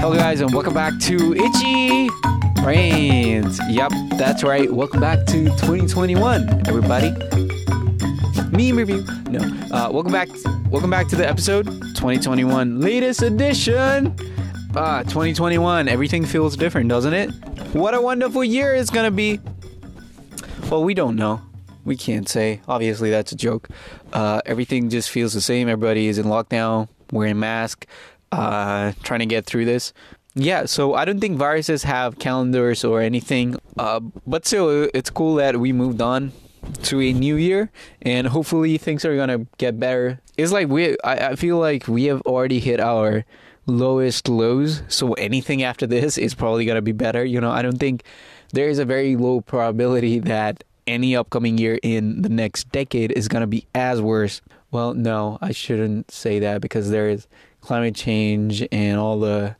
Hello, guys, and welcome back to Itchy Brains. Yep, that's right. Welcome back to 2021, everybody. Meme review. No, uh, welcome back. Welcome back to the episode 2021, latest edition. Ah, 2021. Everything feels different, doesn't it? What a wonderful year it's gonna be. Well, we don't know. We can't say. Obviously, that's a joke. Uh, everything just feels the same. Everybody is in lockdown, wearing masks, uh, trying to get through this. Yeah, so I don't think viruses have calendars or anything. Uh, but still, it's cool that we moved on to a new year and hopefully things are gonna get better. It's like we, I, I feel like we have already hit our lowest lows, so anything after this is probably gonna be better. You know, I don't think there is a very low probability that any upcoming year in the next decade is to be as worse. Well, no, I shouldn't say that because there is climate change and all the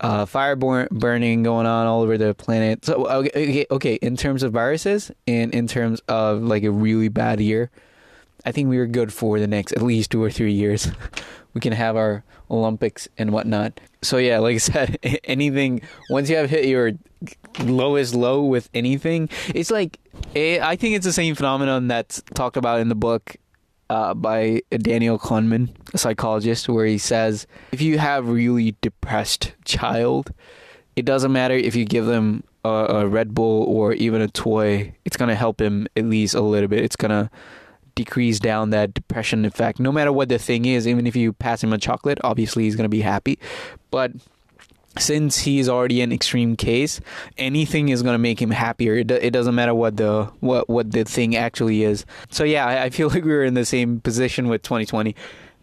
uh, fire burning going on all over the planet. So, okay, okay, in terms of viruses and in terms of like a really bad year, I think we are good for the next at least two or three years. we can have our Olympics and whatnot. So yeah, like I said, anything once you have hit your lowest low with anything, it's like it, I think it's the same phenomenon that's talked about in the book uh, by Daniel Kahneman, a psychologist, where he says if you have really depressed child, it doesn't matter if you give them a, a Red Bull or even a toy, it's gonna help him at least a little bit. It's gonna decrease down that depression effect. No matter what the thing is, even if you pass him a chocolate, obviously he's gonna be happy. But since he's already an extreme case, anything is gonna make him happier. It, it doesn't matter what the what what the thing actually is. So yeah, I, I feel like we were in the same position with 2020.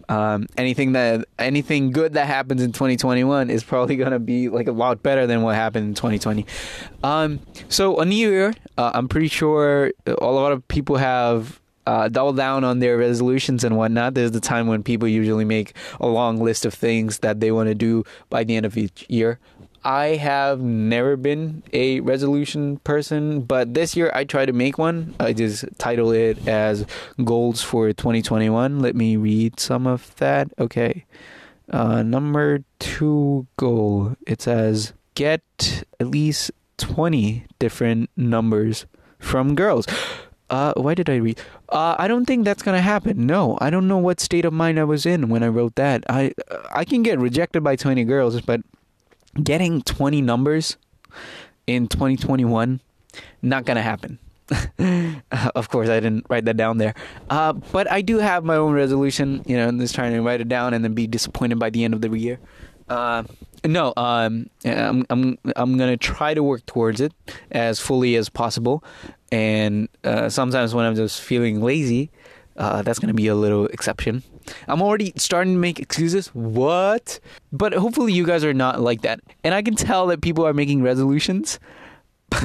Um, anything that anything good that happens in 2021 is probably gonna be like a lot better than what happened in 2020. Um, so a new year, uh, I'm pretty sure a lot of people have uh, double down on their resolutions and whatnot. There's the time when people usually make a long list of things that they want to do by the end of each year. I have never been a resolution person, but this year I tried to make one. I just title it as Goals for 2021. Let me read some of that. Okay. Uh, number two goal it says get at least 20 different numbers from girls. Uh, why did I read? Uh, I don't think that's gonna happen. No, I don't know what state of mind I was in when I wrote that. I I can get rejected by twenty girls, but getting twenty numbers in 2021 not gonna happen. of course, I didn't write that down there. Uh, but I do have my own resolution, you know, and just trying to write it down and then be disappointed by the end of the year. Uh, no, um, I'm I'm I'm gonna try to work towards it as fully as possible, and uh, sometimes when I'm just feeling lazy, uh, that's gonna be a little exception. I'm already starting to make excuses. What? But hopefully you guys are not like that, and I can tell that people are making resolutions.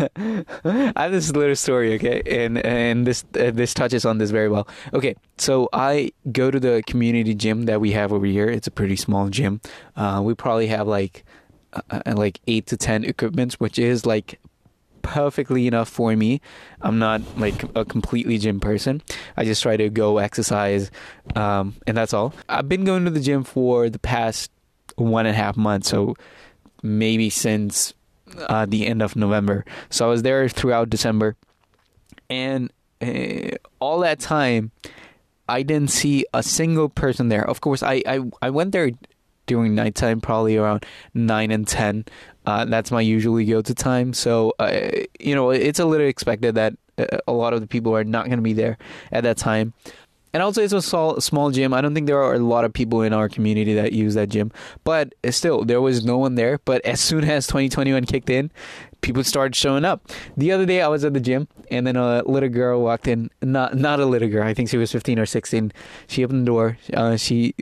I have this little story, okay, and and this uh, this touches on this very well. Okay, so I go to the community gym that we have over here. It's a pretty small gym. Uh, we probably have like uh, uh like eight to ten equipments, which is like perfectly enough for me. I'm not like a completely gym person. I just try to go exercise, um, and that's all. I've been going to the gym for the past one and a half months, so maybe since uh, the end of November. So I was there throughout December, and uh, all that time, I didn't see a single person there. Of course, I I, I went there during nighttime, probably around nine and ten. Uh, that's my usually go to time. So uh, you know, it's a little expected that uh, a lot of the people are not going to be there at that time. And also, it's a small, small gym. I don't think there are a lot of people in our community that use that gym. But still, there was no one there. But as soon as 2021 kicked in, people started showing up. The other day, I was at the gym, and then a little girl walked in. Not not a little girl. I think she was 15 or 16. She opened the door. Uh, she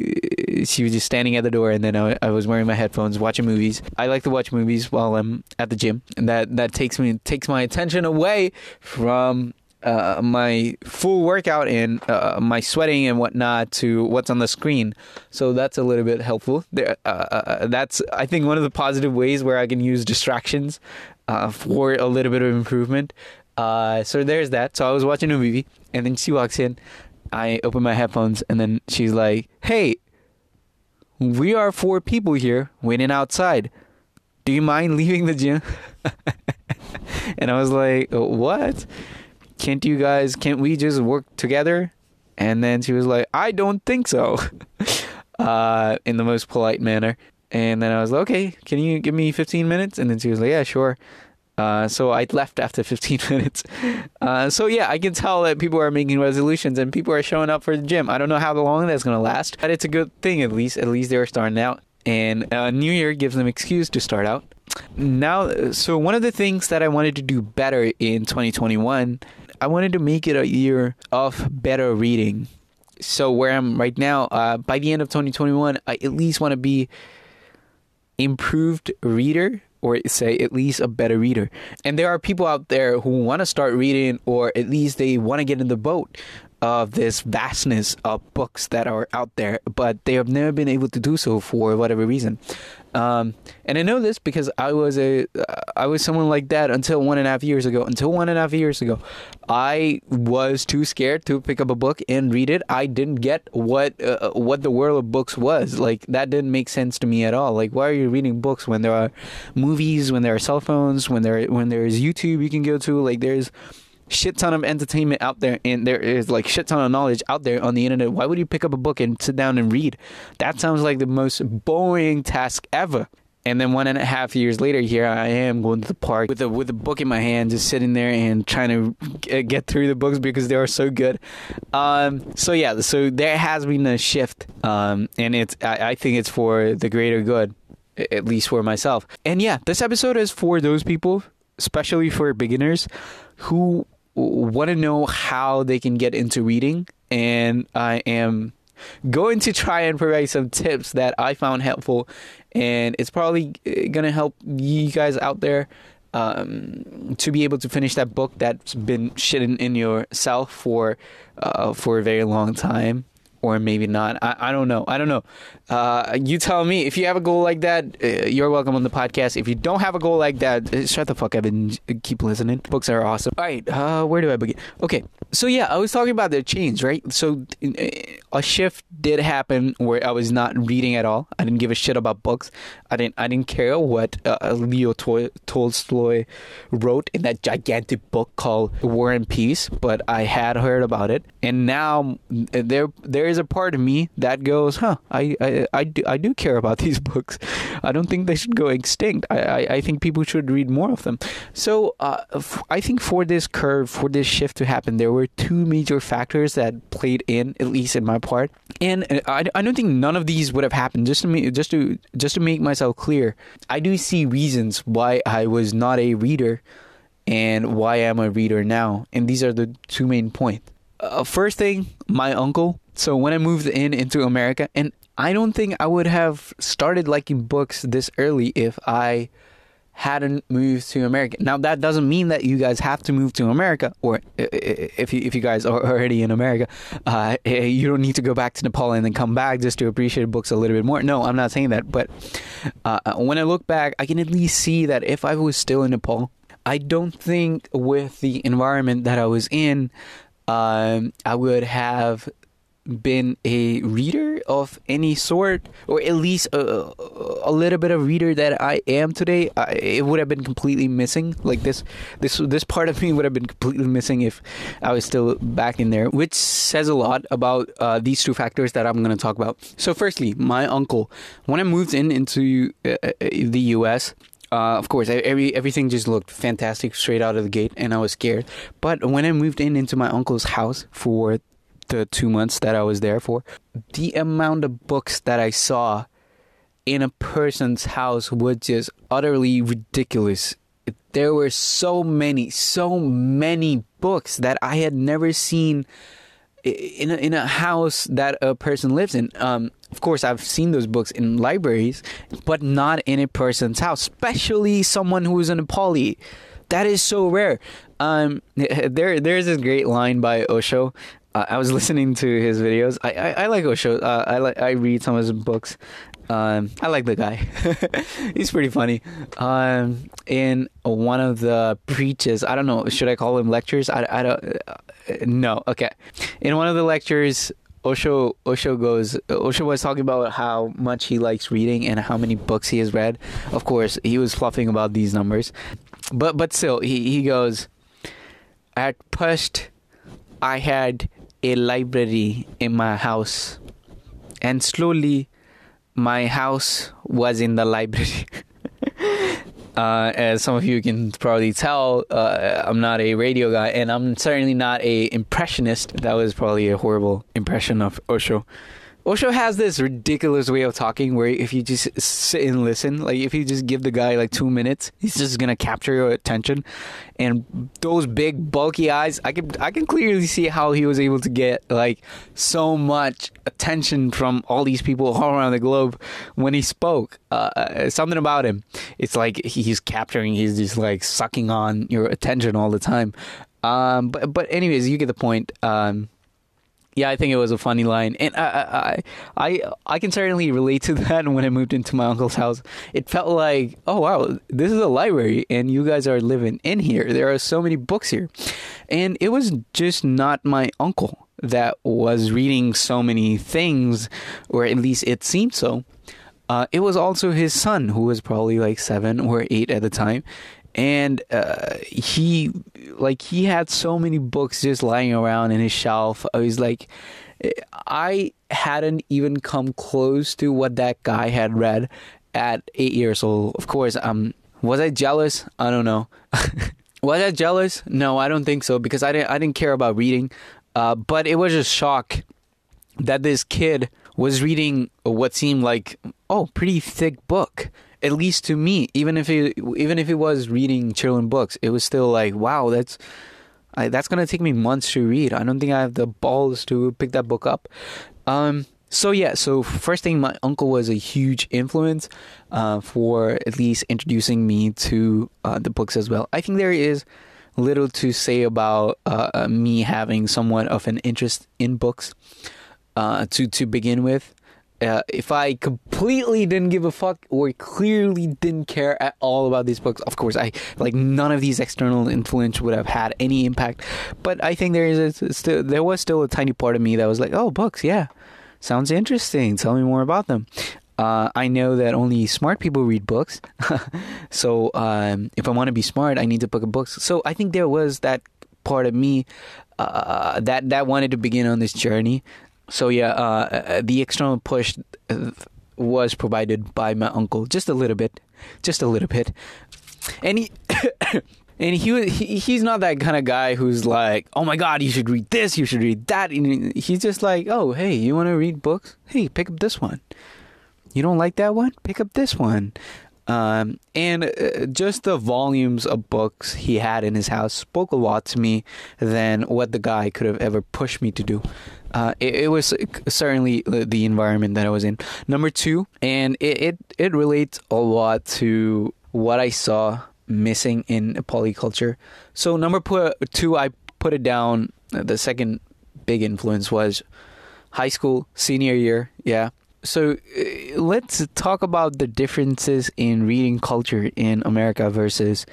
she was just standing at the door, and then I, I was wearing my headphones, watching movies. I like to watch movies while I'm at the gym, and that that takes me takes my attention away from uh, my full workout and uh, my sweating and whatnot to what's on the screen. So that's a little bit helpful. There, uh, uh, uh that's I think one of the positive ways where I can use distractions uh, for a little bit of improvement. so there's that. So I was watching a movie and then she walks in. I open my headphones and then she's like, "Hey, we are four people here waiting outside. do you mind leaving the gym? and I was like, what? Can't you guys, can't we just work together? And then she was like, I don't think so, uh, in the most polite manner. And then I was like, okay, can you give me 15 minutes? And then she was like, yeah, sure. Uh, so I left after 15 minutes. Uh, so yeah, I can tell that people are making resolutions and people are showing up for the gym. I don't know how long that's gonna last, but it's a good thing at least. At least they're starting out, and uh, New Year gives them excuse to start out. Now, so one of the things that I wanted to do better in 2021, I wanted to make it a year of better reading. So where I'm right now, uh, by the end of 2021, I at least want to be improved reader or say at least a better reader. And there are people out there who want to start reading or at least they want to get in the boat of this vastness of books that are out there, but they have never been able to do so for whatever reason. Um, and I know this because I was a uh, was someone like that until one and a half years ago. Until one and a half years ago, I was too scared to pick up a book and read it. I didn't get what uh, what the world of books was like. That didn't make sense to me at all. Like, why are you reading books when there are movies, when there are cell phones, when there when there is YouTube you can go to? Like, there's shit ton of entertainment out there and there is like shit ton of knowledge out there on the internet. Why would you pick up a book and sit down and read? That sounds like the most boring task ever. And then one and a half years later here i am going to the park with a with a book in my hand just sitting there and trying to get through the books because they are so good. Um, so yeah so there has been a shift um, and it's I, I think it's for the greater good at least for myself. And yeah this episode is for those people especially for beginners who want to know how they can get into reading, and I am going to try and provide some tips that I found helpful, and it's probably uh, gonna help you guys out there um, to be able to finish that book that's been shitting in yourself for uh, for a very long time or maybe not. I, I don't know. I don't know. Uh, you tell me. If you have a goal like that, uh, you're welcome on the podcast. If you don't have a goal like that, uh, shut the fuck up and keep listening. Books are awesome. All right. Uh, where do I begin? Okay. So yeah, I was talking about the change, right? So uh, a shift did happen where I was not reading at all. I didn't give a shit about books. I didn't. I didn't care what uh, Leo Tol- Tolstoy wrote in that gigantic book called War and Peace. But I had heard about it, and now there there is a part of me that goes, huh? I I, I, do, I do care about these books. I don't think they should go extinct. I I, I think people should read more of them. So uh, f- I think for this curve, for this shift to happen, there were two major factors that played in, at least in my part. And uh, I, I don't think none of these would have happened. Just to me, just to just to make myself clear, I do see reasons why I was not a reader and why I'm a reader now. And these are the two main points. Uh, first thing, my uncle. So when I moved in into America, and I don't think I would have started liking books this early if I hadn't moved to America. Now that doesn't mean that you guys have to move to America, or if you if you guys are already in America, uh, eh, you don't need to go back to Nepal and then come back just to appreciate books a little bit more. No, I'm not saying that. But uh, when I look back, I can at least see that if I was still in Nepal, I don't think with the environment that I was in, um, I would have been a reader of any sort, or at least a, a little bit of reader that I am today, I, it would have been completely missing. Like this, this, this part of me would have been completely missing if I was still back in there, which says a lot about uh, these two factors that I'm going to talk about. So, firstly, my uncle, when I moved in into uh, uh the U.S. Uh, of course, every everything just looked fantastic straight out of the gate, and I was scared. But when I moved in into my uncle's house for the two months that I was there for, the amount of books that I saw in a person's house was just utterly ridiculous. There were so many, so many books that I had never seen in a, in a house that a person lives in. Um, of course, I've seen those books in libraries, but not in a person's house, especially someone who is a Nepali. That is so rare. Um, there, there's this great line by Osho uh, I was listening to his videos. I I, I like Osho. Uh, I like I read some of his books. Um, I like the guy. He's pretty funny. Um, in one of the preaches, I don't know, should I call him lectures? I, I don't. Uh, no, okay. In one of the lectures, Osho Osho goes Osho was talking about how much he likes reading and how many books he has read. Of course, he was fluffing about these numbers. But but still he, he goes at first I had a library in my house and slowly my house was in the library. Uh, as some of you can probably tell, uh, I'm not a radio guy, and I'm certainly not a impressionist. That was probably a horrible impression of Osho. Osho has this ridiculous way of talking where if you just sit and listen, like if you just give the guy like two minutes, he's just gonna capture your attention. And those big bulky eyes, I can I can clearly see how he was able to get like so much attention from all these people all around the globe when he spoke. Uh, something about him, it's like he's capturing, he's just like sucking on your attention all the time. Um, but but anyways, you get the point. Um, yeah, I think it was a funny line, and I, I, I, I can certainly relate to that. When I moved into my uncle's house, it felt like, oh wow, this is a library, and you guys are living in here. There are so many books here, and it was just not my uncle that was reading so many things, or at least it seemed so. Uh, it was also his son, who was probably like seven or eight at the time, and uh, he like he had so many books just lying around in his shelf. I was like, I hadn't even come close to what that guy had read at eight years old. Of course, um, was I jealous? I don't know. was I jealous? No, I don't think so because I didn't. I didn't care about reading. Uh, but it was a shock that this kid was reading what seemed like oh pretty thick book at least to me, even if it even if it was reading children books, it was still like, wow, that's I, that's gonna take me months to read. I don't think I have the balls to pick that book up. Um, so yeah, so first thing, my uncle was a huge influence uh, for at least introducing me to uh, the books as well. I think there is little to say about uh, uh me having somewhat of an interest in books uh, to to begin with uh, if I completely didn't give a fuck or clearly didn't care at all about these books, of course, I like none of these external influence would have had any impact. But I think there is a, still there was still a tiny part of me that was like, oh, books, yeah, sounds interesting. Tell me more about them. Uh, I know that only smart people read books, so um, if I want to be smart, I need to pick up books. So I think there was that part of me uh, that that wanted to begin on this journey so yeah, uh, uh, the external push was provided by my uncle, just a little bit, just a little bit, and he. and he, he he's not that kind of guy who's like, oh my god, you should read this, you should read that. And he's just like, oh hey, you want to read books? Hey, pick up this one. You don't like that one? Pick up this one. Um, and uh, just the volumes of books he had in his house spoke a lot to me than what the guy could have ever pushed me to do. Uh, it, it, was certainly the environment that I was in. Number two, and it, it, it relates a lot to what I saw missing in polyculture. So number two, I put it down. The second big influence was high school senior year. Yeah. So uh, let's talk about the differences in reading culture in America versus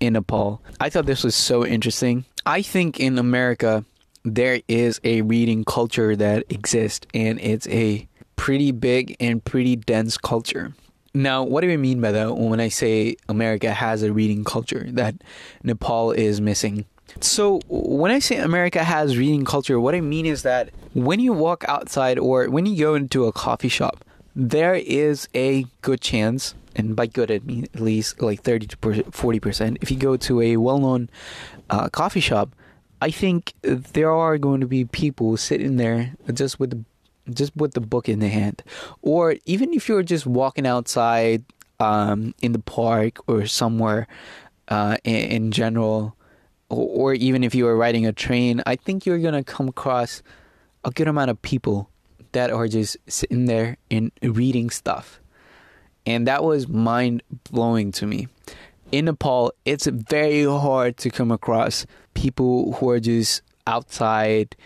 in Nepal. I thought this was so interesting. I think in America there is a reading culture that exists, and it's a pretty big and pretty dense culture. Now, what do I mean by that when I say America has a reading culture that Nepal is missing? So, when I say America has reading culture, what I mean is that when you walk outside or when you go into a coffee shop, there is a good chance, and by good I mean at least like 30 to 40%, if you go to a well known uh, coffee shop, I think there are going to be people sitting there just with the, just with the book in the hand, or even if you're just walking outside um, in the park or somewhere uh, in, in, general, or, even if you are riding a train, I think you're gonna come across a good amount of people that are just sitting there and reading stuff, and that was mind blowing to me in Nepal, it's very hard to come across people who are just outside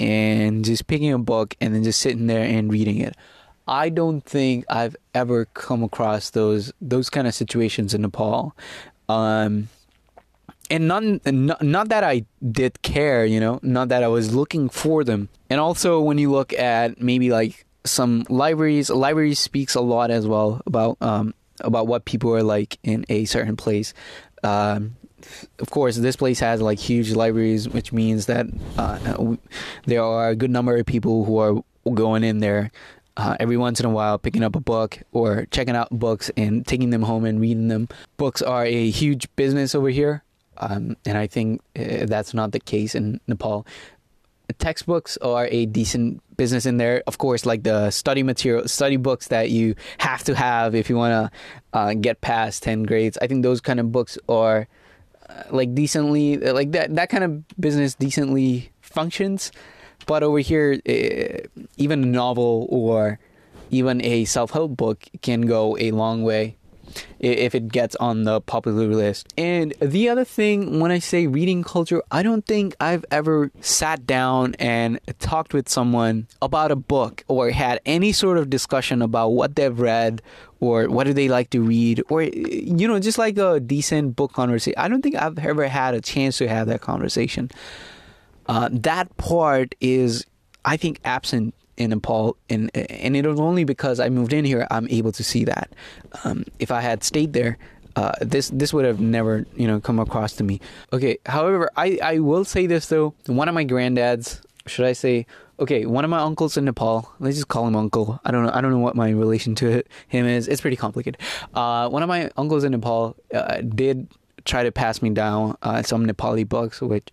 and just picking a book and then just sitting there and reading it. I don't think I've ever come across those those kind of situations in Nepal. Um, and none, not, not that I did care, you know, not that I was looking for them. And also, when you look at maybe like some libraries, libraries speaks a lot as well about um, about what people are like in a certain place. Um, of course, this place has like huge libraries, which means that uh, there are a good number of people who are going in there uh, every once in a while, picking up a book or checking out books and taking them home and reading them. Books are a huge business over here, um, and I think uh, that's not the case in Nepal. Textbooks are a decent business in there. Of course, like the study material, study books that you have to have if you want to uh, get past ten grades. I think those kind of books are uh, like decently like that. That kind of business decently functions. But over here, uh, even a novel or even a self help book can go a long way if it gets on the popular list. And the other thing, when I say reading culture, I don't think I've ever sat down and talked with someone about a book or had any sort of discussion about what they've read or what do they like to read or you know just like a decent book conversation i don't think i've ever had a chance to have that conversation uh, that part is i think absent in Nepal, and and it was only because I moved in here I'm able to see that. Um, if I had stayed there, uh, this this would have never you know come across to me. Okay, however, I I will say this though. One of my granddads, should I say? Okay, one of my uncles in Nepal. Let's just call him uncle. I don't know. I don't know what my relation to him is. It's pretty complicated. Uh, one of my uncles in Nepal uh, did try to pass me down uh, some Nepali books, which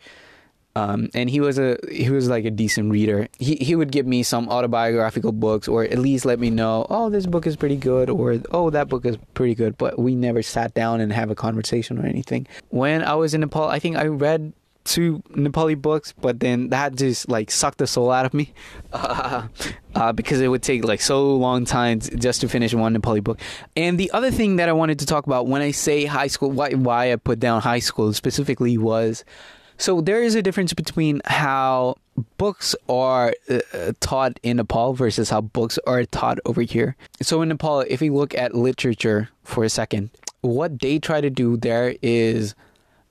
um, and he was a he was like a decent reader. He he would give me some autobiographical books, or at least let me know, oh, this book is pretty good, or oh, that book is pretty good. But we never sat down and have a conversation or anything. When I was in Nepal, I think I read two Nepali books, but then that just like sucked the soul out of me, uh, uh, because it would take like so long time just to finish one Nepali book. And the other thing that I wanted to talk about when I say high school, why why I put down high school specifically was so there is a difference between how books are uh, taught in Nepal versus how books are taught over here. So in Nepal, if we look at literature for a second, what they try to do there is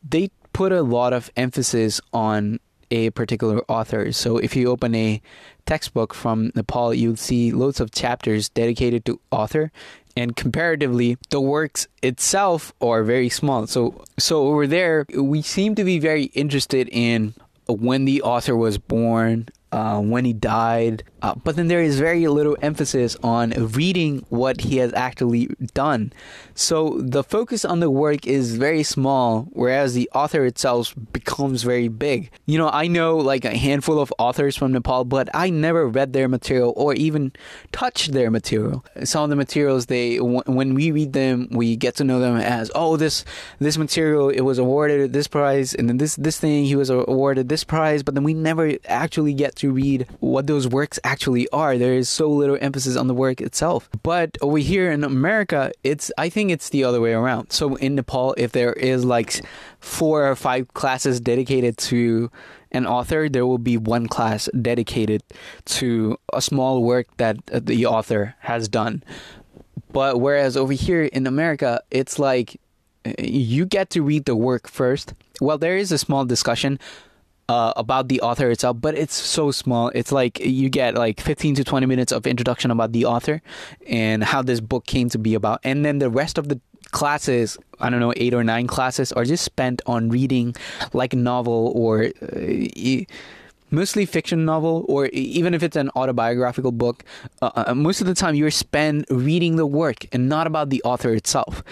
they put a lot of emphasis on a particular author. So if you open a textbook from Nepal, you'll see loads of chapters dedicated to author and comparatively the works itself are very small. So so over there we seem to be very interested in when the author was born uh, when he died. Uh, but then there is very little emphasis on reading what he has actually done. So the focus on the work is very small, whereas the author itself becomes very big. You know, I know like a handful of authors from Nepal, but I never read their material or even touched their material. Some of the materials they, w- when we read them, we get to know them as, oh, this this material it was awarded this prize, and then this this thing he was awarded this prize, but then we never actually get to read what those works actually are. There is so little emphasis on the work itself. But over here in America, it's I think it's the other way around. So in Nepal, if there is like four or five classes dedicated to an author, there will be one class dedicated to a small work that the author has done. But whereas over here in America, it's like you get to read the work first. Well, there is a small discussion uh, about the author itself, but it's so small. It's like you get like 15 to 20 minutes of introduction about the author and how this book came to be about. And then the rest of the classes, I don't know, eight or nine classes, are just spent on reading like a novel or. Uh, mostly fiction novel or even if it's an autobiographical book uh, uh most of the time you're spent reading the work and not about the author itself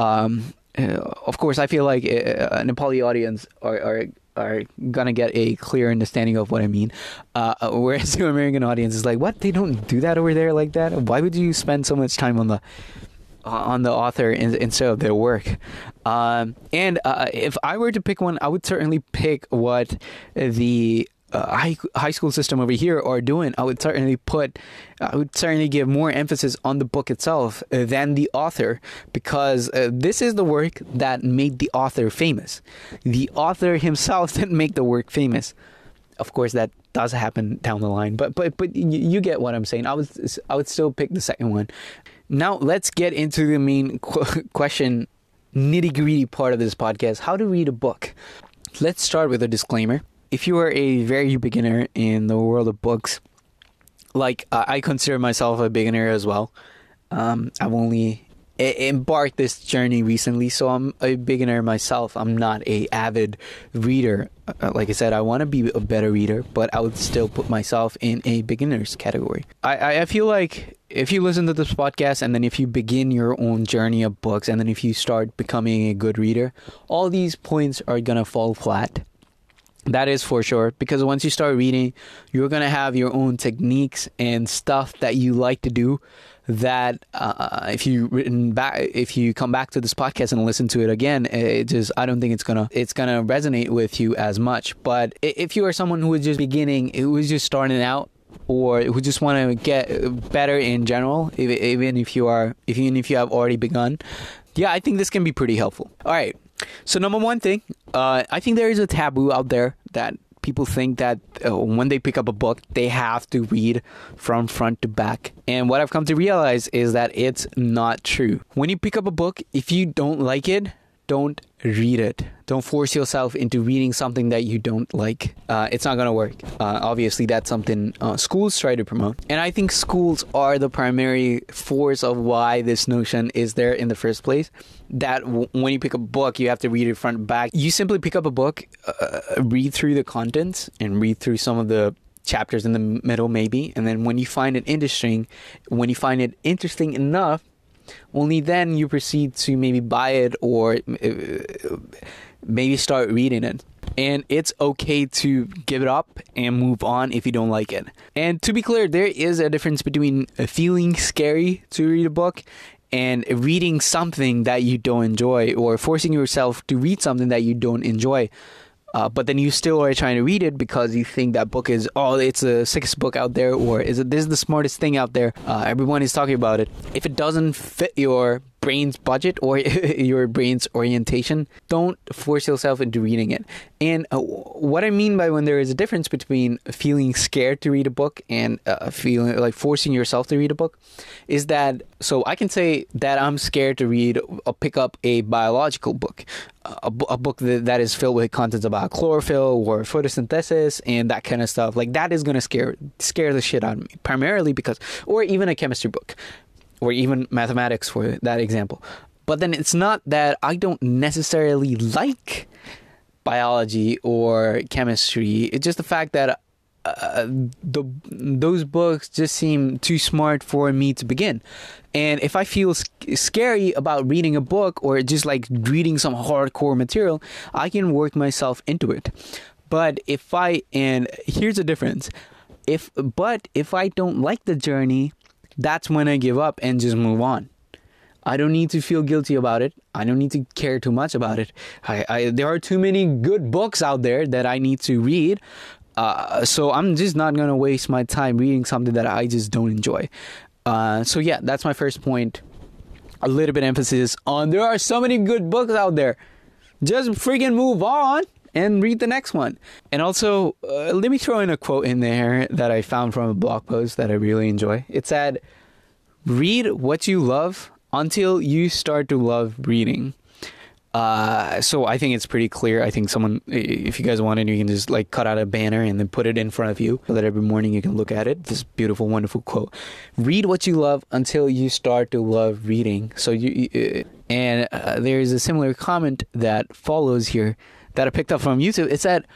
um, uh, of course i feel like uh, a nepali audience are, are are gonna get a clear understanding of what I mean. Uh, uh whereas the American audience is like, what? They don't do that over there like that. Why would you spend so much time on the on the author instead of their work? Um, and uh, if I were to pick one, I would certainly pick what the uh, high, high school system over here are doing, I would certainly put, I would certainly give more emphasis on the book itself uh, than the author because uh, this is the work that made the author famous. The author himself didn't make the work famous. Of course, that does happen down the line, but but but you, you get what I'm saying. I would I would still pick the second one. Now let's get into the main qu- question nitty gritty part of this podcast how to read a book. Let's start with a disclaimer. If you are a very beginner in the world of books, like I consider myself a beginner as well. Um, I've only embarked this journey recently, so I'm a beginner myself. I'm not a avid reader. Uh, like I said, I want to be a better reader, but I would still put myself in a beginner's category. I, I feel like if you listen to this podcast and then if you begin your own journey of books and then if you start becoming a good reader, all these points are gonna fall flat. That is for sure because once you start reading, you're gonna have your own techniques and stuff that you like to do that uh, if you written back if you come back to this podcast and listen to it again it just i don't think it's gonna it's gonna resonate with you as much. But if you are someone who is just beginning who is just starting out or who just want to get better in general even if you are even if you have already begun yeah i think this can be pretty helpful. All right so number one thing uh, i think there is a taboo out there that people think that uh, when they pick up a book, they have to read from front to back. And what I've come to realize is that it's not true. When you pick up a book, if you don't like it, don't read it. Don't force yourself into reading something that you don't like. Uh, it's not going to work. Uh, obviously, that's something uh, schools try to promote. And I think schools are the primary force of why this notion is there in the first place. That w- when you pick a book, you have to read it front back. You simply pick up a book, uh, read through the contents, and read through some of the chapters in the middle, maybe. And then when you find it interesting, when you find it interesting enough, only then you proceed to maybe buy it or uh, maybe start reading it. And it's okay to give it up and move on if you don't like it. And to be clear, there is a difference between feeling scary to read a book and reading something that you don't enjoy or forcing yourself to read something that you don't enjoy. Uh, but then you still are trying to read it because you think that book is oh it's the sickest book out there or is it this is the smartest thing out there. Uh, everyone is talking about it. If it doesn't fit your brain's budget or your brain's orientation, don't force yourself into reading it. And uh, what I mean by when there is a difference between feeling scared to read a book and uh, feeling like forcing yourself to read a book is that so I can say that I'm scared to read or uh, pick up a biological book, a, a book that, that is filled with contents about chlorophyll or photosynthesis and that kind of stuff. Like that is going to scare scare the shit out of me primarily because or even a chemistry book or even mathematics for that example. But then it's not that I don't necessarily like biology or chemistry. It's just the fact that uh, the those books just seem too smart for me to begin. And if I feel sc- scary about reading a book or just like reading some hardcore material, I can work myself into it. But if I and here's the difference. If but if I don't like the journey, that's when I give up and just move on. I don't need to feel guilty about it. I don't need to care too much about it. I, I there are too many good books out there that I need to read. Uh, so I'm just not gonna waste my time reading something that I just don't enjoy. Uh, so yeah, that's my first point. A little bit emphasis on there are so many good books out there. Just freaking move on and read the next one. And also, uh, let me throw in a quote in there that I found from a blog post that I really enjoy. It said, Read what you love until you start to love reading. Uh, so I think it's pretty clear. I think someone, if you guys wanted, you can just like cut out a banner and then put it in front of you so that every morning you can look at it. This beautiful, wonderful quote. Read what you love until you start to love reading. So you, uh, and uh, there's a similar comment that follows here that I picked up from YouTube. It's that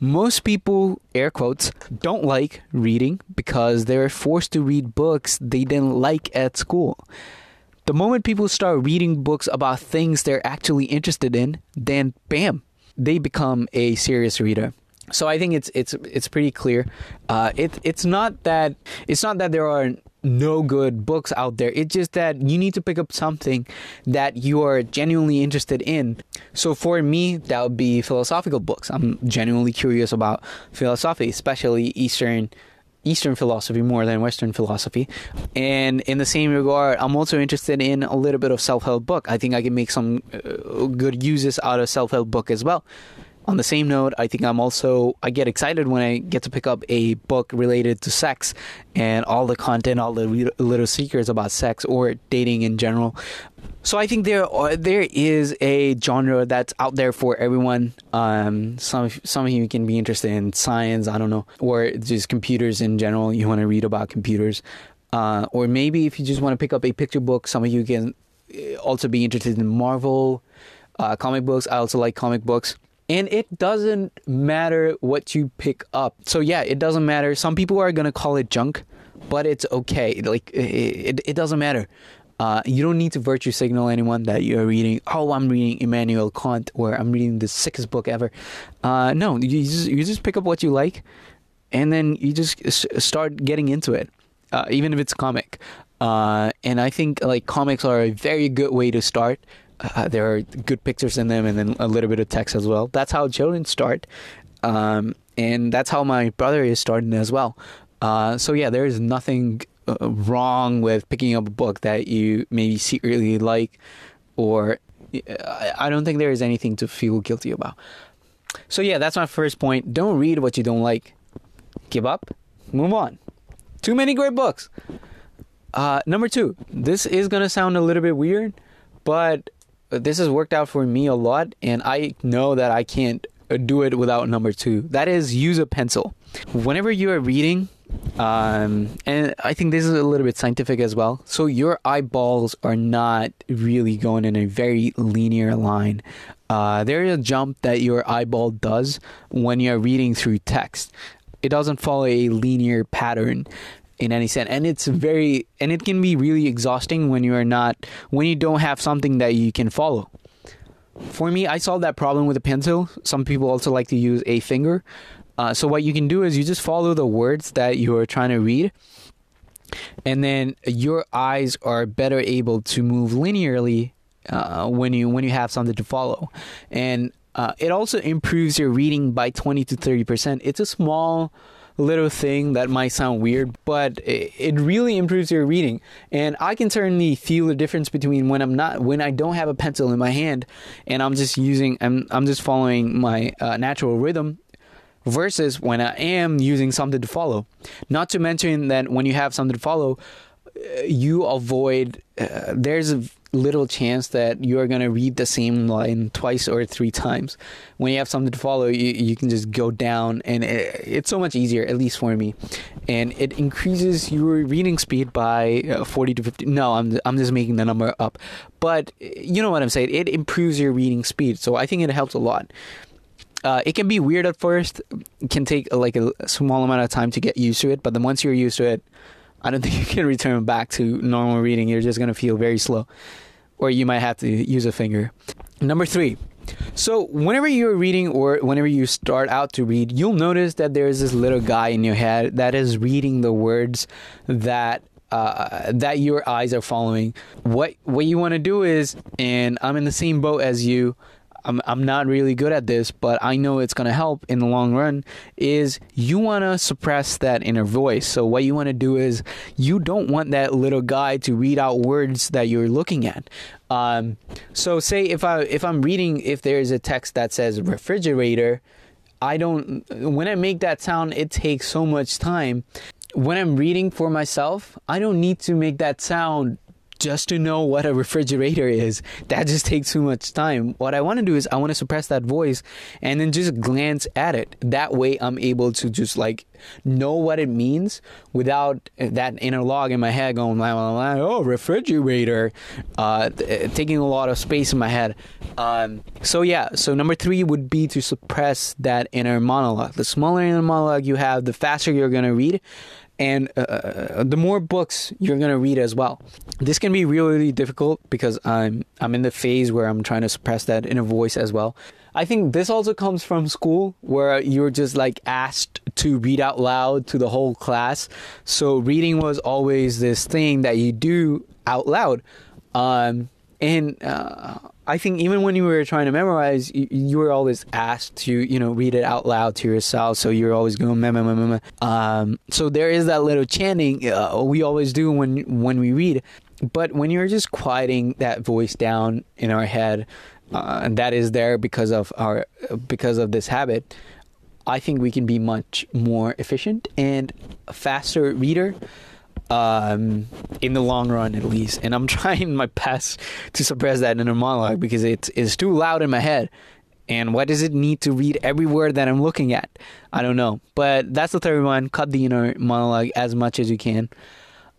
most people, air quotes, don't like reading because they're forced to read books they didn't like at school. The moment people start reading books about things they're actually interested in, then bam, they become a serious reader. So I think it's it's it's pretty clear. Uh, it it's not that it's not that there are no good books out there. It's just that you need to pick up something that you are genuinely interested in. So for me, that would be philosophical books. I'm genuinely curious about philosophy, especially Eastern Eastern philosophy more than Western philosophy. And in the same regard, I'm also interested in a little bit of self-help book. I think I can make some uh, good uses out of self-help book as well on the same note, I think I'm also I get excited when I get to pick up a book related to sex and all the content, all the little secrets about sex or dating in general. so I think there there is a genre that's out there for everyone. Um, some some of you can be interested in science, I don't know, or just computers in general. You want to read about computers, uh, or maybe if you just want to pick up a picture book, some of you can uh, also be interested in Marvel uh, comic books. I also like comic books. And it doesn't matter what you pick up. So yeah, it doesn't matter. Some people are gonna call it junk, but it's okay. Like it, it doesn't matter. Uh, you don't need to virtue signal anyone that you're reading. Oh, I'm reading Immanuel Kant, or I'm reading the sickest book ever. Uh, no, you just you just pick up what you like, and then you just start getting into it, uh, even if it's comic. Uh, and I think like comics are a very good way to start. Uh, there are good pictures in them, and then a little bit of text as well. That's how children start, um, and that's how my brother is starting as well. Uh, so yeah, there is nothing uh, wrong with picking up a book that you maybe secretly like, or I don't think there is anything to feel guilty about. So yeah, that's my first point. Don't read what you don't like. Give up. Move on. Too many great books. Uh, number two, this is gonna sound a little bit weird, but this has worked out for me a lot, and I know that I can't do it without number two. That is use a pencil. Whenever you are reading, um, and I think this is a little bit scientific as well. So your eyeballs are not really going in a very linear line. Uh, there is a jump that your eyeball does when you're reading through text. It doesn't follow a linear pattern in any sense. And it's very and it can be really exhausting when you are not when you don't have something that you can follow. For me i solved that problem with a pencil. Some people also like to use a finger. Uh, so what you can do is you just follow the words that you are trying to read, and then your eyes are better able to move linearly uh, when you when you have something to follow, and uh, it also improves your reading by twenty to thirty percent. It's a small little thing that might sound weird, but it really improves your reading. And I can certainly feel the difference between when I'm not, when I don't have a pencil in my hand, and I'm just using, I'm, I'm just following my uh, natural rhythm versus when I am using something to follow. Not to mention that when you have something to follow, uh, you avoid, uh, there's a little chance that you are going to read the same line twice or three times. When you have something to follow, you, you can just go down, and it, it's so much easier, at least for me. And it increases your reading speed by uh, 40 to 50. No, I'm, I'm just making the number up. But you know what I'm saying? It improves your reading speed. So I think it helps a lot. Uh, it can be weird at first. It can take like a small amount of time to get used to it, but then once you're used to it, I don't think you can return back to normal reading. You're just gonna feel very slow, or you might have to use a finger. Number three. So whenever you're reading or whenever you start out to read, you'll notice that there's this little guy in your head that is reading the words that uh, that your eyes are following. What what you want to do is, and I'm in the same boat as you. I'm I'm not really good at this, but I know it's gonna help in the long run. Is you want to suppress that inner voice. So what you want to do is you don't want that little guy to read out words that you're looking at. Um, so say if I if I'm reading if there's a text that says refrigerator, I don't when I make that sound, it takes so much time. When I'm reading for myself, I don't need to make that sound just to know what a refrigerator is. That just takes too much time. What I want to do is I want to suppress that voice and then just glance at it. That way I'm able to just like know what it means without that inner log in my head going, oh, refrigerator, uh, taking a lot of space in my head. Um, so yeah, so number three would be to suppress that inner monologue. The smaller inner monologue you have, the faster you're going to read and uh, uh, the more books you're gonna read as well. This can be really, really difficult because I'm I'm in the phase where I'm trying to suppress that inner voice as well. I think this also comes from school where you're just like asked to read out loud to the whole class. So reading was always this thing that you do out loud. Um, and uh, I think even when you were trying to memorize, you, you, were always asked to, you know, read it out loud to yourself. So you're always going, meh, meh, meh, meh. Um, so there is that little chanting uh, we always do when when we read. But when you're just quieting that voice down in our head, uh, and that is there because of our because of this habit, I think we can be much more efficient and faster reader. Um, in the long run at least. And I'm trying my best to suppress that inner monologue because it's, it's too loud in my head. And what does it need to read every word that I'm looking at? I don't know. But that's the third one. Cut the inner monologue as much as you can.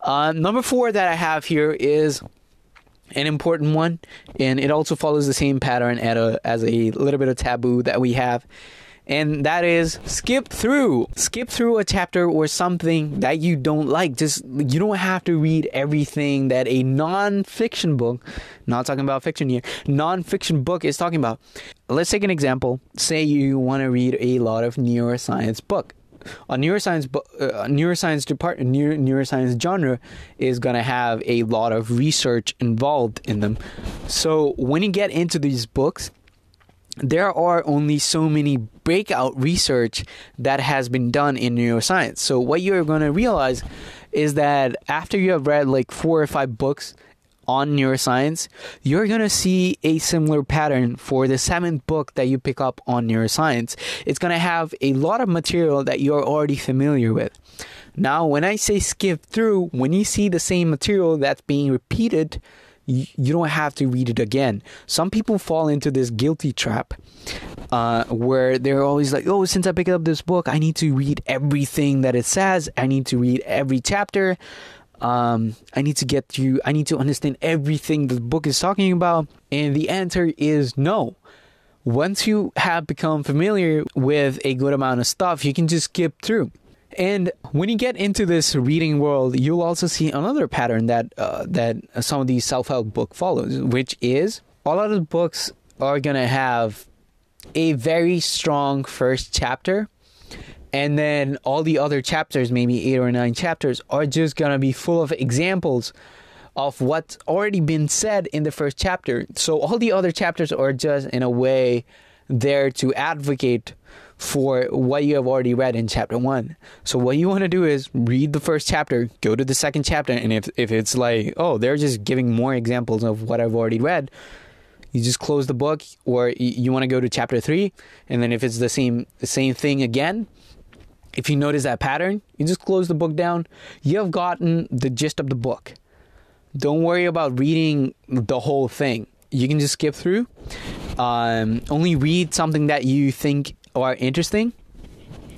Uh, number four that I have here is an important one, and it also follows the same pattern a, as a little bit of taboo that we have and that is skip through. Skip through a chapter or something that you don't like. Just you don't have to read everything that a non-fiction book, not talking about fiction here, non-fiction book is talking about. Let's take an example. Say you want to read a lot of neuroscience book a neuroscience uh, neuroscience department neuro, neuroscience genre is going to have a lot of research involved in them so when you get into these books there are only so many breakout research that has been done in neuroscience. So what you're going to realize is that after you have read like four or five books on neuroscience, you're going to see a similar pattern for the seventh book that you pick up on neuroscience. It's going to have a lot of material that you're already familiar with. Now, when I say skip through, when you see the same material that's being repeated, you, don't have to read it again. Some people fall into this guilty trap uh, where they're always like, oh, since I picked up this book, I need to read everything that it says. I need to read every chapter. Um, I need to get through, I need to understand everything the book is talking about. And the answer is no. Once you have become familiar with a good amount of stuff, you can just skip through. And when you get into this reading world, you'll also see another pattern that uh, that some of these self-help book follows, which is a lot of the books are gonna have a very strong first chapter, and then all the other chapters, maybe eight or nine chapters, are just gonna be full of examples of what's already been said in the first chapter. So all the other chapters are just in a way there to advocate for what you have already read in chapter one. So what you want to do is read the first chapter, go to the second chapter, and if if it's like, oh, they're just giving more examples of what I've already read, you just close the book, or you want to go to chapter three, and then if it's the same the same thing again, if you notice that pattern, you just close the book down. You have gotten the gist of the book. Don't worry about reading the whole thing. You can just skip through. Um, only read something that you think are interesting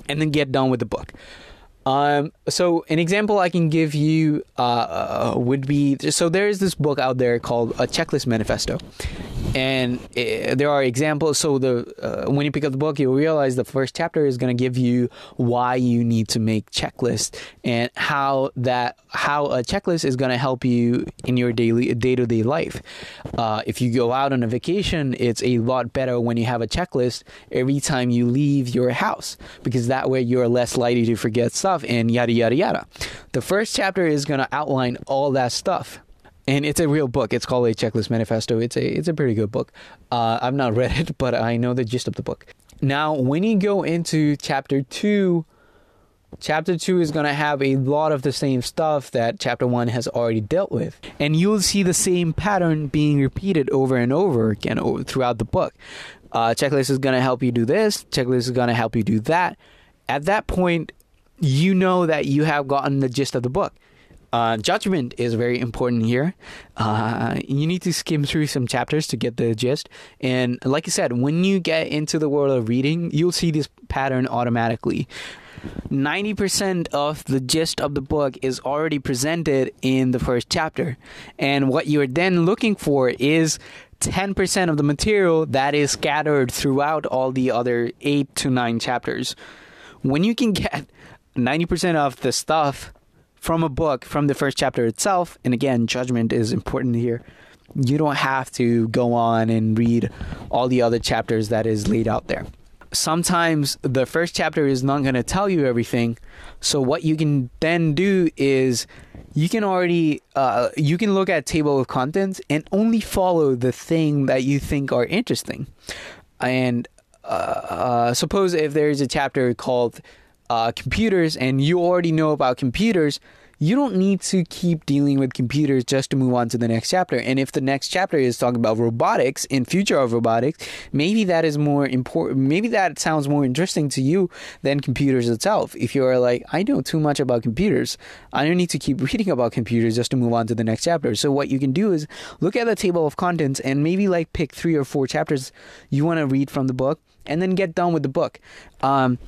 and then get done with the book. Um, so an example I can give you uh, uh, would be so there is this book out there called a checklist manifesto, and it, there are examples. So the uh, when you pick up the book, you'll realize the first chapter is going to give you why you need to make checklists and how that how a checklist is going to help you in your daily day to day life. Uh, if you go out on a vacation, it's a lot better when you have a checklist every time you leave your house because that way you're less likely to forget stuff and yada yada yada. yada. The first chapter is going to outline all that stuff and it's a real book. It's called a Checklist Manifesto. It's a it's a pretty good book. Uh, I've not read it, but I know the gist of the book. Now, when you go into chapter two, chapter two is going to have a lot of the same stuff that chapter one has already dealt with, and you'll see the same pattern being repeated over and over again throughout the book. Uh, checklist is going to help you do this. Checklist is going to help you do that. At that point, you know that you have gotten the gist of the book. Uh, judgment is very important here. Uh, you need to skim through some chapters to get the gist. And like I said, when you get into the world of reading, you'll see this pattern automatically. 90% of the gist of the book is already presented in the first chapter. And what you're then looking for is 10% of the material that is scattered throughout all the other 8 to 9 chapters. When you can get 90% of the stuff from a book from the first chapter itself. And again, judgment is important here. You don't have to go on and read all the other chapters that is laid out there. Sometimes the first chapter is not going to tell you everything. So what you can then do is you can already uh, you can look at table of contents and only follow the thing that you think are interesting. And uh, uh, suppose if there is a chapter called uh, computers and you already know about computers, you don't need to keep dealing with computers just to move on to the next chapter. And if the next chapter is talking about robotics and future of robotics, maybe that is more important. Maybe that sounds more interesting to you than computers itself. If you're like, I know too much about computers, I don't need to keep reading about computers just to move on to the next chapter. So what you can do is look at the table of contents and maybe like pick three or four chapters you want to read from the book and then get done with the book. Um,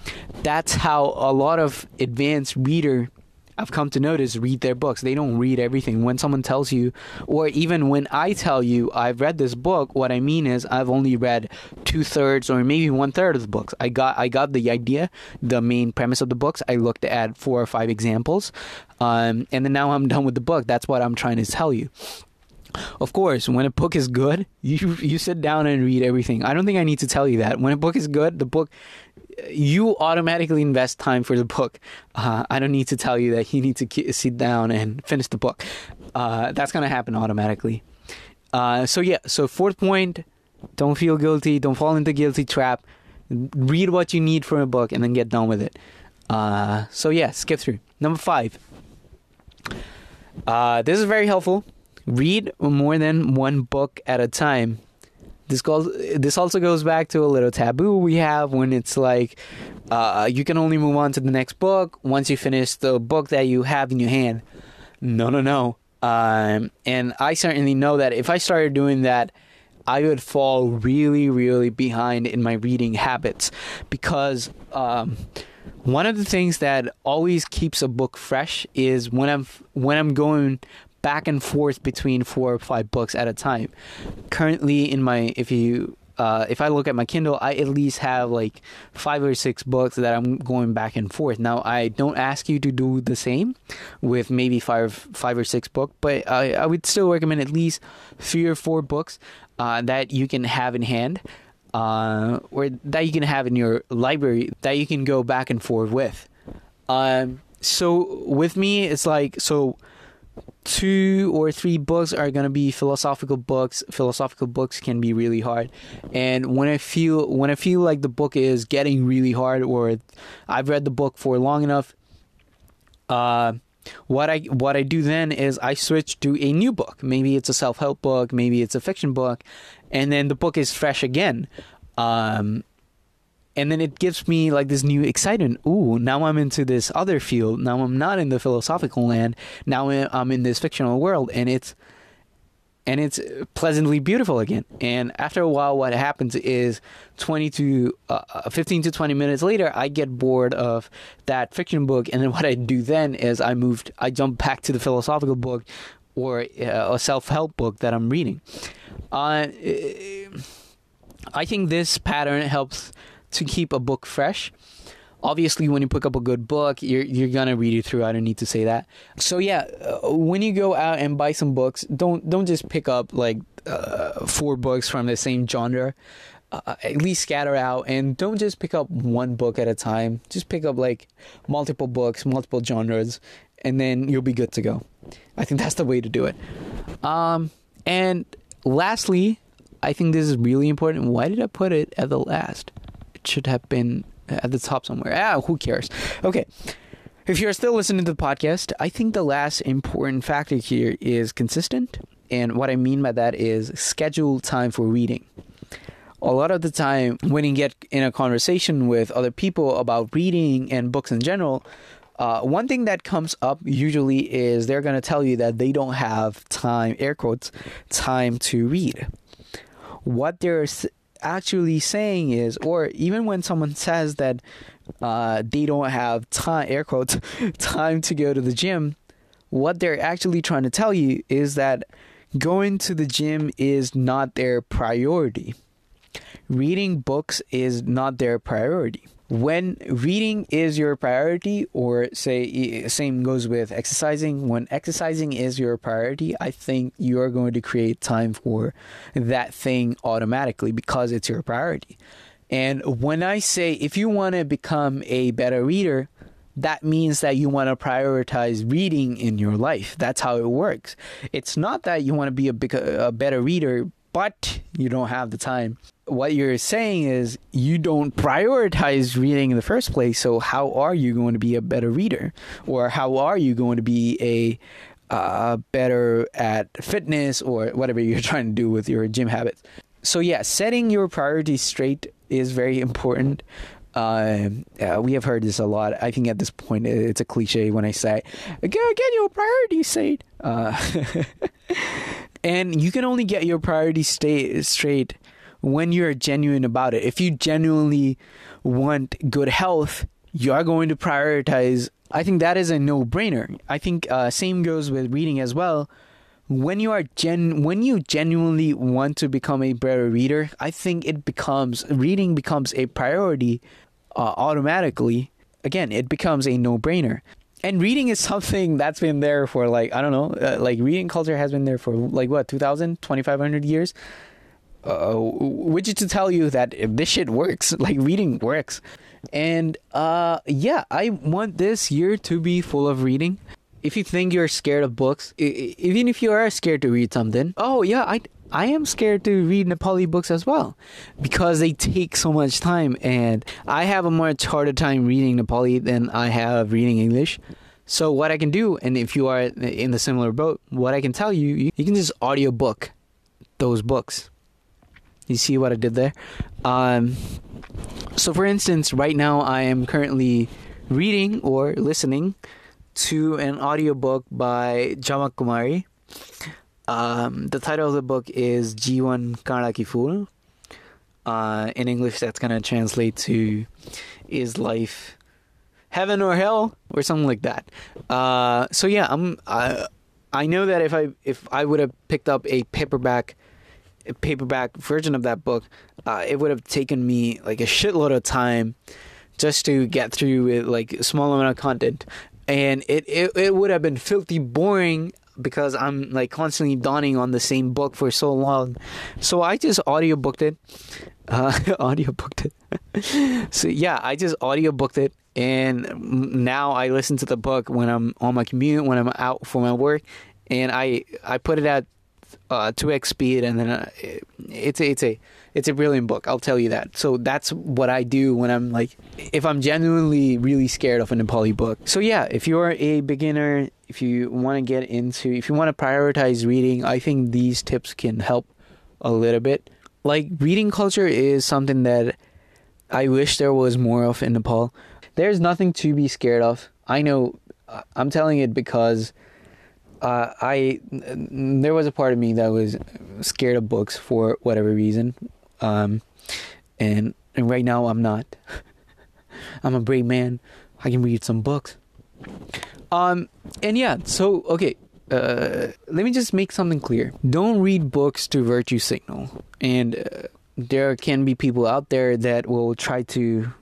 that's how a lot of advanced reader I've come to notice read their books. They don't read everything. When someone tells you, or even when I tell you I've read this book, what I mean is I've only read two thirds or maybe one third of the books. I got I got the idea, the main premise of the books. I looked at four or five examples, um, and then now I'm done with the book. That's what I'm trying to tell you. Of course, when a book is good, you you sit down and read everything. I don't think I need to tell you that. When a book is good, the book you automatically invest time for the book. Uh, I don't need to tell you that you need to sit down and finish the book. Uh, that's going to happen automatically. Uh, so yeah, so fourth point, don't feel guilty, don't fall into guilty trap. Read what you need from a book and then get done with it. Uh, so yeah, skip through. Number five. Uh, this is very helpful. Read more than one book at a time. This goes this also goes back to a little taboo we have when it's like uh, you can only move on to the next book once you finish the book that you have in your hand. No no no. Um, and i certainly know that if i started doing that i would fall really really behind in my reading habits because um, one of the things that always keeps a book fresh is when i'm when i'm going back and forth between four or five books at a time. Currently, in my if you uh, if I look at my Kindle, I at least have like five or six books that I'm going back and forth. Now, I don't ask you to do the same with maybe five, five or six books, but I, I would still recommend at least three or four books uh, that you can have in hand, uh, or that you can have in your library that you can go back and forth with. Um, so with me, it's like so two or three books are going to be philosophical books philosophical books can be really hard and when i feel when i feel like the book is getting really hard or i've read the book for long enough uh what I what I do then is I switch to a new book. Maybe it's a self help book, maybe it's a fiction book, and then the book is fresh again. Um, and then it gives me like this new excitement. Ooh, now I'm into this other field. Now I'm not in the philosophical land. Now I'm in this fictional world, and it's and it's pleasantly beautiful again. And after a while, what happens is 20 to uh, uh 15 to 20 minutes later, I get bored of that fiction book, and then what I do then is I moved, I jump back to the philosophical book or uh, a self help book that I'm reading. Uh, I think this pattern helps to keep a book fresh. Obviously, when you pick up a good book, you're you're gonna read it through. I don't need to say that. So yeah, uh, when you go out and buy some books, don't don't just pick up like uh, four books from the same genre. Uh, at least scatter out and don't just pick up one book at a time. Just pick up like multiple books, multiple genres, and then you'll be good to go. I think that's the way to do it. Um, and lastly, I think this is really important. Why did I put it at the last? Should have been at the top somewhere. Ah, who cares? Okay. If you're still listening to the podcast, I think the last important factor here is consistent. And what I mean by that is schedule time for reading. A lot of the time, when you get in a conversation with other people about reading and books in general, uh, one thing that comes up usually is they're going to tell you that they don't have time, air quotes, time to read. What they're actually saying is, or even when someone says that uh, they don't have time, air quotes, time to go to the gym, what they're actually trying to tell you is that going to the gym is not their priority. Reading books is not their priority when reading is your priority or say same goes with exercising when exercising is your priority i think you're going to create time for that thing automatically because it's your priority. And when i say if you want to become a better reader that means that you want to prioritize reading in your life. That's how it works. It's not that you want to be a, big, a better reader but you don't have the time what you're saying is you don't prioritize reading in the first place. So how are you going to be a better reader, or how are you going to be a uh, better at fitness or whatever you're trying to do with your gym habits? So yeah, setting your priorities straight is very important. Uh, uh, we have heard this a lot. I think at this point it's a cliche when I say, "Get, get your priorities straight." Uh, and you can only get your priorities straight when you're genuine about it. If you genuinely want good health, you are going to prioritize. I think that is a no-brainer. I think uh, same goes with reading as well. When you are gen, when you genuinely want to become a better reader, I think it becomes reading becomes a priority uh, automatically. Again, it becomes a no-brainer and reading is something that's been there for like i don't know uh, like reading culture has been there for like what 2000 2500 years uh, is to tell you that this shit works like reading works and uh yeah i want this year to be full of reading if you think you're scared of books even if you are scared to read something oh yeah i I am scared to read Nepali books as well because they take so much time, and I have a much harder time reading Nepali than I have reading English. So what I can do, and if you are in the similar boat, what I can tell you, you can just audiobook those books. You see what I did there? Um, so for instance, right now I am currently reading or listening to an audiobook by Jhamak Kumari. Um, the title of the book is Jiwan Karaki Fool. Uh, in English, that's going to translate to Is Life Heaven or Hell? Or something like that. Uh, so yeah, I'm, I, I know that if I if I would have picked up a paperback paperback version of that book, uh, it would have taken me like a shitload of time just to get through it, like a small amount of content, and it, it it would have been filthy boring because I'm like constantly donning on the same book for so long. So I just audiobooked it. Uh, audiobooked it. so yeah, I just audiobooked it and now I listen to the book when I'm on my commute, when I'm out for my work, and I I put it at uh, 2x speed, and then uh, it's a, it's a it's a brilliant book. I'll tell you that. So that's what I do when I'm like, if I'm genuinely really scared of a Nepali book. So yeah, if you're a beginner, if you want to get into, if you want to prioritize reading, I think these tips can help a little bit. Like reading culture is something that I wish there was more of in Nepal. There's nothing to be scared of. I know. Uh, I'm telling it because uh, I there was a part of me that was scared of books for whatever reason. Um, and and right now I'm not. I'm a brave man. I can read some books. Um, and yeah, so okay, uh, let me just make something clear. Don't read books to virtue signal. And uh, there can be people out there that will try to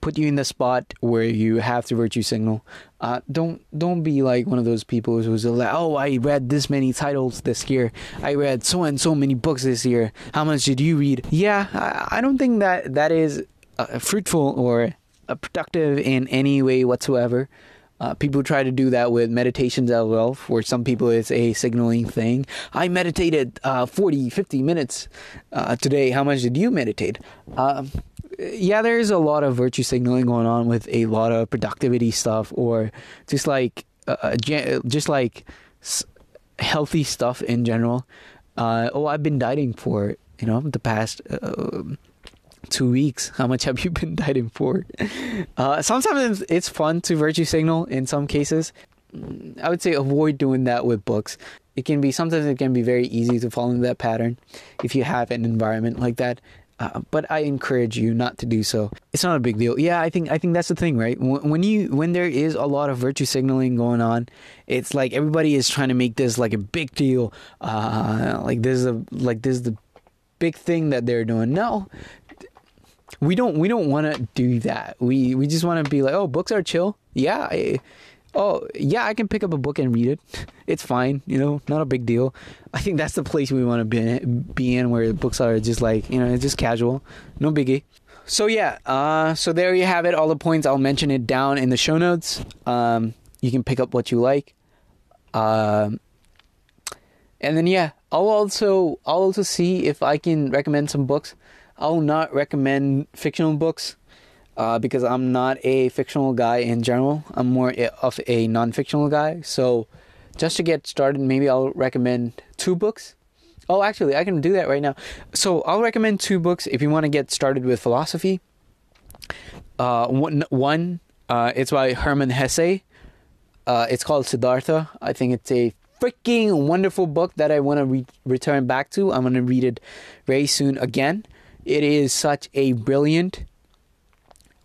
put you in the spot where you have to virtue signal. Uh, don't don't be like one of those people who's like, oh, I read this many titles this year. I read so and so many books this year. How much did you read? Yeah, I, I don't think that that is uh, fruitful or uh, productive in any way whatsoever. Uh, people try to do that with meditations as well. For some people, it's a signaling thing. I meditated uh, 40, 50 minutes uh, today. How much did you meditate? Um, yeah, there's a lot of virtue signaling going on with a lot of productivity stuff, or just like uh, just like healthy stuff in general. Uh, oh, I've been dieting for you know the past uh, two weeks. How much have you been dieting for? Uh, sometimes it's fun to virtue signal. In some cases, I would say avoid doing that with books. It can be sometimes it can be very easy to fall into that pattern if you have an environment like that. Uh, but I encourage you not to do so. It's not a big deal. Yeah, I think I think that's the thing, right? When you when there is a lot of virtue signaling going on, it's like everybody is trying to make this like a big deal. Uh, like this is a like this is the big thing that they're doing. No, we don't we don't want to do that. We we just want to be like, oh, books are chill. Yeah, I, oh yeah, I can pick up a book and read it. It's fine, you know, not a big deal. I think that's the place we want to be be in, where books are just like you know, it's just casual, no biggie. So yeah, uh, so there you have it. All the points I'll mention it down in the show notes. Um, you can pick up what you like. Um, and then yeah, I'll also I'll also see if I can recommend some books. I'll not recommend fictional books uh, because I'm not a fictional guy in general. I'm more of a non-fictional guy. So just to get started, maybe I'll recommend two books. Oh, actually, I can do that right now. So I'll recommend two books if you want to get started with philosophy. Uh, one, one uh, it's by Hermann Hesse. Uh, it's called Siddhartha. I think it's a freaking wonderful book that I want to re- return back to. I'm going to read it very soon again. It is such a brilliant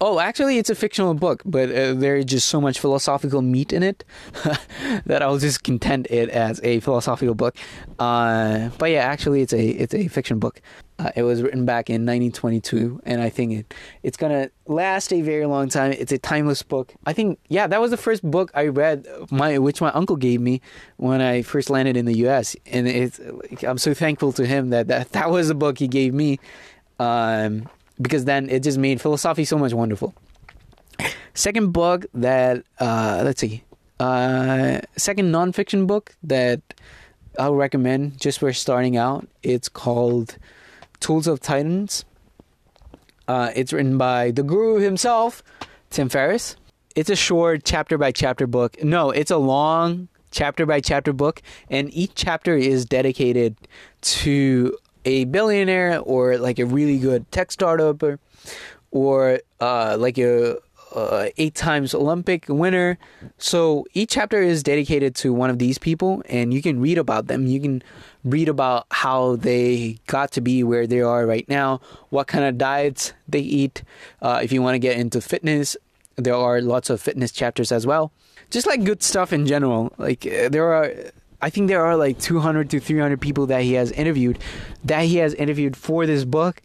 Oh, actually, it's a fictional book, but uh, there's just so much philosophical meat in it that I'll just content it as a philosophical book. Uh, but yeah, actually, it's a it's a fiction book. Uh, it was written back in 1922, and I think it it's gonna last a very long time. It's a timeless book. I think yeah, that was the first book I read, my which my uncle gave me when I first landed in the U.S. And it's I'm so thankful to him that that, that was the book he gave me. Um, because then it just made philosophy so much wonderful. Second book that uh, let's see, uh, second nonfiction book that I'll recommend just for starting out. It's called Tools of Titans. Uh, it's written by the guru himself, Tim Ferriss. It's a short chapter by chapter book. No, it's a long chapter by chapter book, and each chapter is dedicated to a billionaire or like a really good tech startup or, or uh, like a uh, eight times Olympic winner. So each chapter is dedicated to one of these people, and you can read about them. You can read about how they got to be where they are right now, what kind of diets they eat. Uh, if you want to get into fitness, there are lots of fitness chapters as well. Just like good stuff in general. Like uh, there are I think there are like 200 to 300 people that he has interviewed that he has interviewed for this book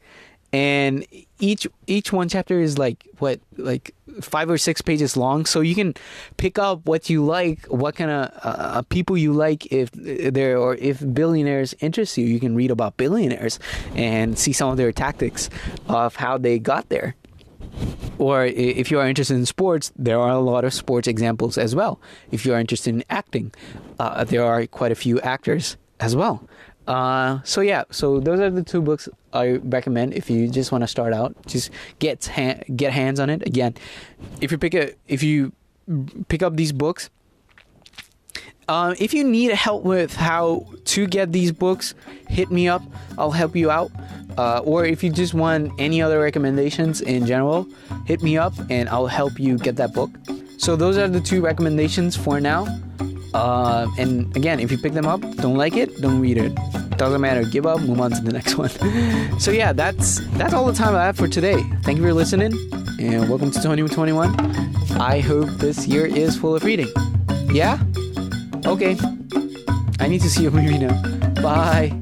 and each each one chapter is like what like five or six pages long. So you can pick up what you like what kind of uh, uh people you like if there or if billionaires interest you you can read about billionaires and see some of their tactics of how they got there or if you are interested in sports, there are a lot of sports examples as well. If you are interested in acting, uh, there are quite a few actors as well. Uh, so yeah, so those are the two books I recommend if you just want to start out. Just get ha- get hands on it. Again, if you pick a if you pick up these books, um, if you need help with how to get these books, hit me up. I'll help you out. Uh, or if you just want any other recommendations in general, hit me up and I'll help you get that book. So those are the two recommendations for now. Uh, and again, if you pick them up, don't like it, don't read it. Doesn't matter. Give up, move on to the next one. so yeah, that's that's all the time I have for today. Thank you for listening, and welcome to 2021. I hope this year is full of reading. Yeah. Okay. I need to see a movie now. Bye.